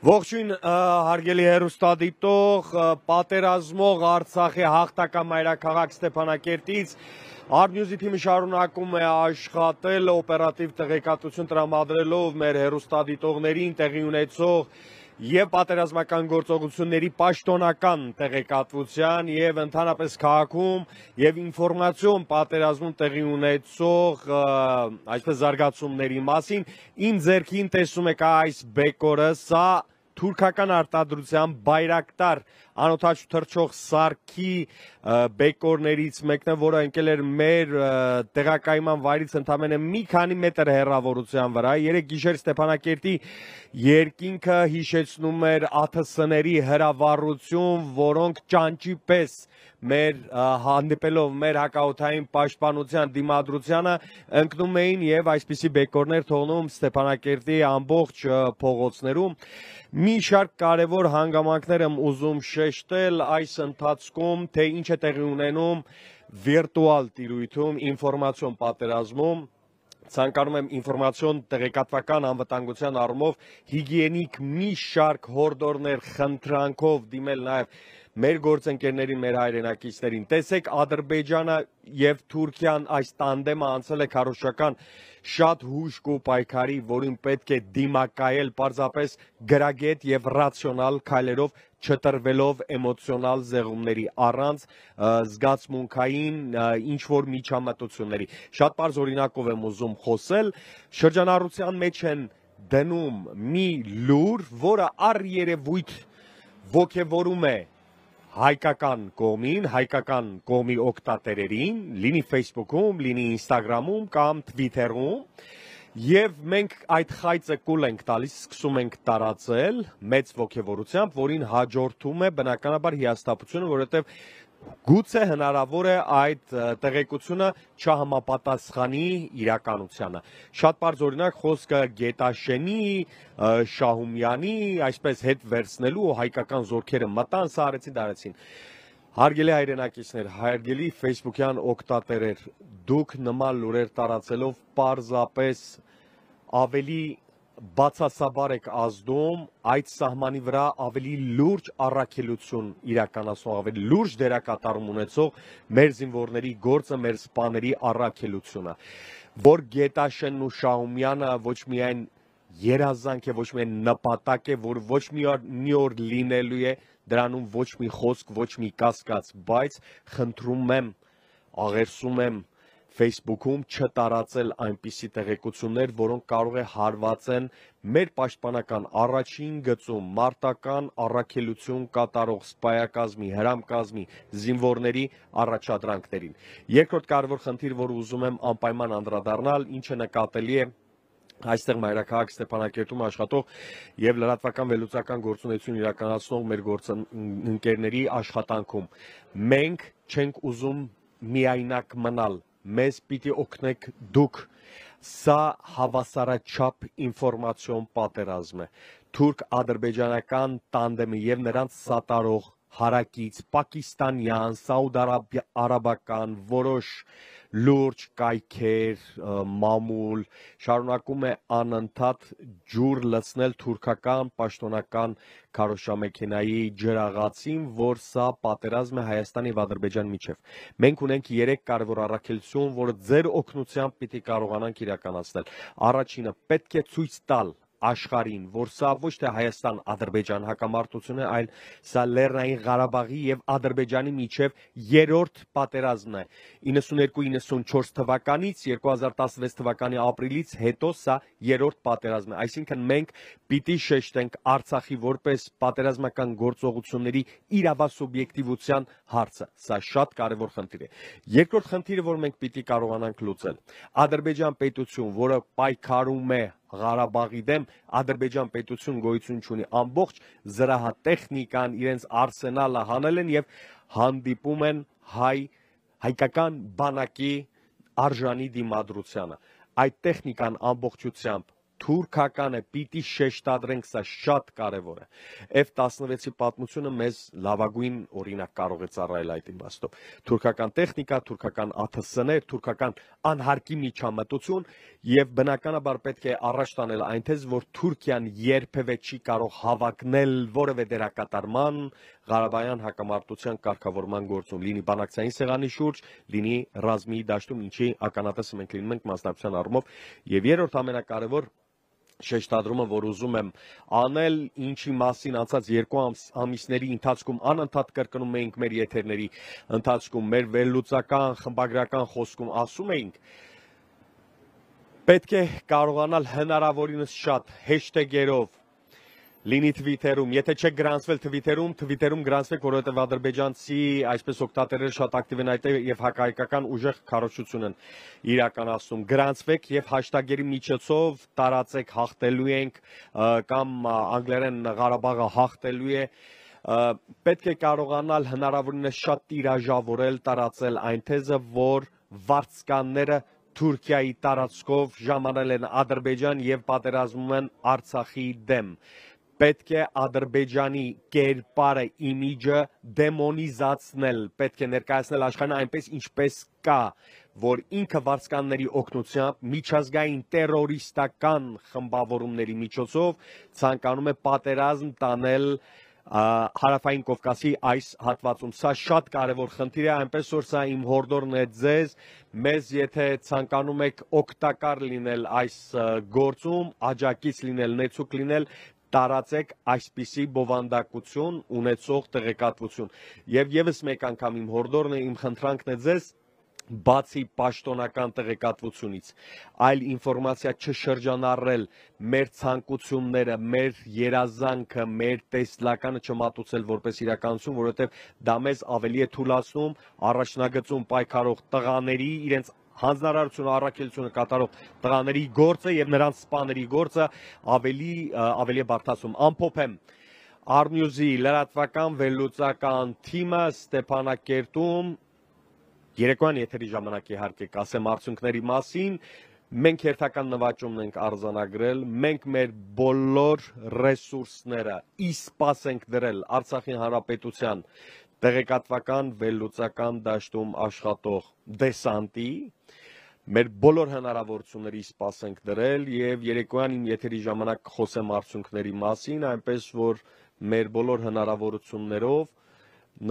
Ողջույն հարգելի հերոստադիտող, պատերազմող Արցախի հաղթական մայրաքաղաք Ստեփանակերտից Արտնյուզի թիմը շարունակում է աշխատել օպերատիվ տեղեկատվություն տրամադրելով մեր հերոստադիտողներին տեղի ունեցող եւ պատերազմական գործողությունների պաշտոնական տեղեկատվության եւ ընդհանրապես քաղաքում եւ ինֆորմացիոն պատերազմում տեղի ունեցող այսպես զարգացումների մասին իմ ձերքին տեսում եք այս բեկորը սա թուրքական արտադրության բայրակտար անօթաչ թրջող սարքի բեկորներից մեկն է, որը ընկել էր մեր տեղակայման վայրից ընդամենը մի քանի մետր հեռավորության վրա։ Երեք գիշեր Ստեփանակերտի երկինքը հիշեցնում էր ԱԹՍ-ների հրավառություն, որոնք ճանճի պես մեր հանդիպելով մեր հակաօթային պաշտպանության դիմադրությանը ընկնում էին եւ այսպիսի բեկորներ թողնում Ստեփանակերտի ամբողջ փողոցներում մի շարք կարևոր հանգամանքներ եմ ուզում շեշտել այս ընթացքում, թե ինչ է տեղի ունենում վիրտուալ տիրույթում, ինֆորմացիոն պատերազմում, ցանկանում եմ ինֆորմացիոն տեղեկատվական անվտանգության առումով հիգիենիկ մի շարք հորդորներ խնդրանքով դիմել նաև մեր գործընկերներին, մեր հայրենակիցներին։ Տեսեք Ադրբեջանը եւ Թուրքիան այս տանդեմը անցել է քարոշական շատ հուշ ու պայքարի, որին պետք է դիմակայել պարզապես գրագետ եւ ռացիոնալ քայլերով, չտրվելով էմոցիոնալ զեղումների առանց զգացմունքային ինչ որ միջամտությունների։ Շատ པարզ օրինակով եմ ուզում խոսել, շրջանառության մեջ են դնում մի լուր, որը առ երևույթ ոգևորում է հայկական կողմին, հայկական կողմի օկտատերերին, լինի Facebook-ում, լինի Instagram-ում կամ Twitter-ում, Եվ մենք այդ խայծը կուլ ենք տալիս, սկսում ենք տարածել մեծ ողջավորությամբ, որին հաջորդում է բնականաբար հիաստապությունը, որովհետև Գուցե հնարավոր է այդ տեղեկությունը չհամապատասխանի իրականությանը։ Շատ բարձ օրինակ խոսքը Գետաշենի, Շահումյանի, այսպես հետ վերցնելու հայկական զորքերը մտան, սա արեցին, դարեցին։ Հարգելի հայրենակիցներ, հարգելի Facebook-յան օկտատերեր, դուք նման լուրեր տարածելով պարզապես ավելի բացասաբար եք ազդում այդ սահմանի վրա ավելի լուրջ առաքելություն իրականացնող, ավելի լուրջ դերակատարում ունեցող մեր զինվորների գործը, մեր սպաների առաքելությունը, որ Գետաշենն ու Շահումյանը ոչ միայն երազանք է, ոչ միայն նպատակ է, որ ոչ մի օր մի օր լինելու է, դրանում ոչ մի խոսք, ոչ մի կասկած, բայց խնդրում եմ, աղերսում եմ Facebook-ում չտարածել այնպիսի տեղեկություններ, որոնք կարող է հարվածեն մեր պաշտպանական առաջին գծում մարտական առաքելություն կատարող սպայակազմի, հրամկազմի, զինվորների առաջադրանքներին։ Երկրորդ կարևոր խնդիր, որ ուզում եմ անպայման անդրադառնալ, ինչը նկատելի է այստեղ մայրաքաղաք Ստեփանակերտում աշխատող եւ լրատվական վերլուծական գործունեություն իրականացնող մեր գործընկերների աշխատանքում մենք չենք ուզում միայնակ մնալ մեզ պիտի օգնեք դուք սա հավասարաչափ ինֆորմացիոն պատերազմ է. Թուրք-ադրբեջանական տանդեմը եւ նրանց սատարող հարակից պակիստանյան, սաուդարաբական որոշ լուրջ կայքեր, մամուլ շարունակում է անընդհատ ջուր լցնել թուրքական պաշտոնական քարոշամեքենայի ջրաղացին, որ սա պատերազմ է Հայաստանի եւ Ադրբեջանի միջև։ Մենք ունենք 3 կարևոր առաքելություն, որը ձեր օգնությամբ պիտի կարողանանք իրականացնել։ Առաջինը պետք է ցույց տալ աշխարհին, որ սա ոչ թե Հայաստան-Ադրբեջան հակամարտություն է, այլ սա Լեռնային Ղարաբաղի եւ Ադրբեջանի միջև երրորդ պատերազմն է։ 92-94 թվականից 2016 թվականի ապրիլից հետո սա երրորդ պատերազմն է։ Այսինքն մենք պիտի շեշտենք Արցախի որպես պատերազմական գործողությունների իրավասուբյեկտիվության հարցը։ Սա շատ կարևոր խնդիր է։ Երկրորդ խնդիրը, որ մենք պիտի կարողանանք լուծել։ Ադրբեջան պետություն, որը պայքարում է Ղարաբաղի դեմ Ադրբեջան պետություն գոյություն ունի ամբողջ զրահատեխնիկան իրենց արսենալը հանել են եւ հանդիպում են հայ հայկական բանակի արժանի դիմադրությանը այդ տեխնիկան ամբողջությամբ թուրքականը պիտի շեշտադրենք, սա շատ կարևոր է։ F16-ի պատմությունը մեզ լավագույն օրինակ կարող է ծառայել այդ իմաստով։ Թուրքական տեխնիկա, թուրքական ԱԹՍ-ներ, թուրքական անհարկի միջամտություն եւ բնականաբար պետք է առաջ տանել այն թեզ, որ Թուրքիան երբևէ չի կարող հավակնել որևէ դերակատարման Ղարաբաղյան հակամարտության կարգավորման գործում, լինի բանակցային սեղանի շուրջ, լինի ռազմի դաշտում, ինչի ականատեսը մենք լինում ենք մասնակցության առումով եւ երրորդ ամենակարևոր շեշտադրումը, որ ուզում եմ անել, ինչի մասին անցած երկու ամիսների ընթացքում անընդհատ կրկնում էինք մեր եթերների ընթացքում, մեր վերլուծական, խմբագրական խոսքում ասում էինք, պետք է կարողանալ հնարավորինս շատ հեշտեգերով լինի Twitter-ում, եթե չեք գրանցվել Twitter-ում, Twitter-ում գրանցվեք, որովհետև ադրբեջանցի այսպես օկտատերերը շատ ակտիվ են այդտեղ եւ հակահայկական ուժեղ քարոշություն են իրականացնում։ Գրանցվեք եւ հաշտագերի միջոցով տարածեք հաղթելու ենք կամ անգլերեն Ղարաբաղը հաղթելու է պետք է կարողանալ հնարավորինս շատ տիրաժավորել, տարածել այն թեզը, որ վարձկանները Թուրքիայի տարածքով ժամանել են Ադրբեջան եւ պատերազմում են Արցախի դեմ պետք է Ադրբեջանի կերպարը, իմիջը դեմոնիզացնել, պետք է ներկայացնել աշխարհին այնպես ինչպես կա, որ ինքը վարձկանների օգնությամբ միջազգային terroristական խմբավորումների միջոցով ցանկանում է պատերազմ տանել հարավային Կովկասի այս հատվածում։ Սա շատ կարևոր խնդիր է, այնպես որ սա իմ հորդորն է ձեզ, մեզ եթե ցանկանում եք օգտակար լինել այս գործում, աջակից լինել, նեցուկ լինել, տարածեք այսպիսի բովանդակություն ունեցող տեղեկատվություն։ Եվ եւս մեկ անգամ իմ հորդորն է, իմ խնդրանքն է ձեզ բացի պաշտոնական տեղեկատվությունից, այլ ինֆորմացիա չշրջանառել մեր ցանկությունները, մեր երազանքը, մեր տեսլականը չմատուցել որպես իրականություն, որովհետև դա մեզ ավելի է թույլատնում առաջնագծում պայքարող տղաների իրենց հանձնարարությունը առաքելությունը կատարող տղաների գործը եւ նրանց սպաների գործը ավելի ավելի բարթացում ամփոփեմ Arnews-ի լրատվական վերլուծական թիմը Ստեփանակերտում երեկոյան եթերի ժամանակ իհարկե կասեմ արդյունքների մասին մենք հերթական նվաճումն ենք արձանագրել, մենք մեր բոլոր ռեսուրսները իսպաս ենք դրել Արցախի հանրապետության տեղեկատվական վերլուծական դաշտում աշխատող դեսանտի մեր բոլոր հնարավորությունների սպասենք դրել եւ երեկոյան իմ եթերի ժամանակ խոսեմ արդյունքների մասին, այնպես որ մեր բոլոր հնարավորություններով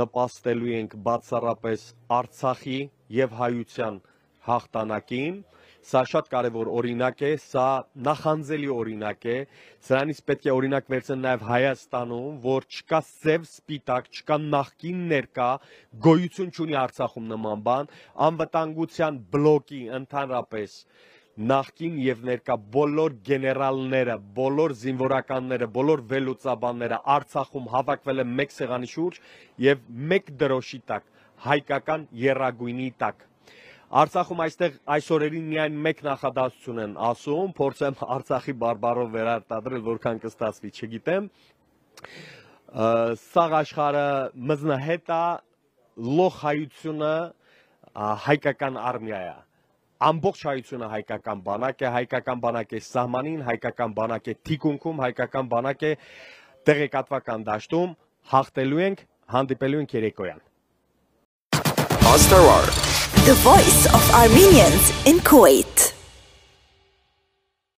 նպաստելու ենք բացառապես Արցախի եւ հայության հաղթանակին Սա շատ կարևոր օրինակ է, սա նախանձելի օրինակ է։ Սրանից պետք է օրինակ վերցնել նաև Հայաստանում, որ չկա սև սպիտակ, չկա նախքին ներկա, գոյություն չունի Արցախում նման բան, անվտանգության բլոկի ընդհանրապես նախքին եւ ներկա բոլոր գեներալները, բոլոր զինվորականները, բոլոր վելուծաբանները Արցախում հավաքվել են մեկ սեղանի շուրջ եւ մեկ դրոշի տակ, հայկական երագույնի տակ Արցախում այստեղ այս օրերին միայն մեկ նախադասություն են ասում, փորձեմ Արցախի բարբարով վերարտադրել, որքան կստացվի, չգիտեմ։ Սաղ աշխարհը մզնահետ է, լոխ հայությունը հայկական արմիա է ամբողջ հայությունը հայկական բանակ է, հայկական բանակ է սահմանին, հայկական բանակ է թիկունքում, հայկական բանակ է տեղեկատվական դաշտում, հաղթելու ենք, հանդիպելու ենք երեկոյան։ Astro Art. The voice of Armenians in Kuwait.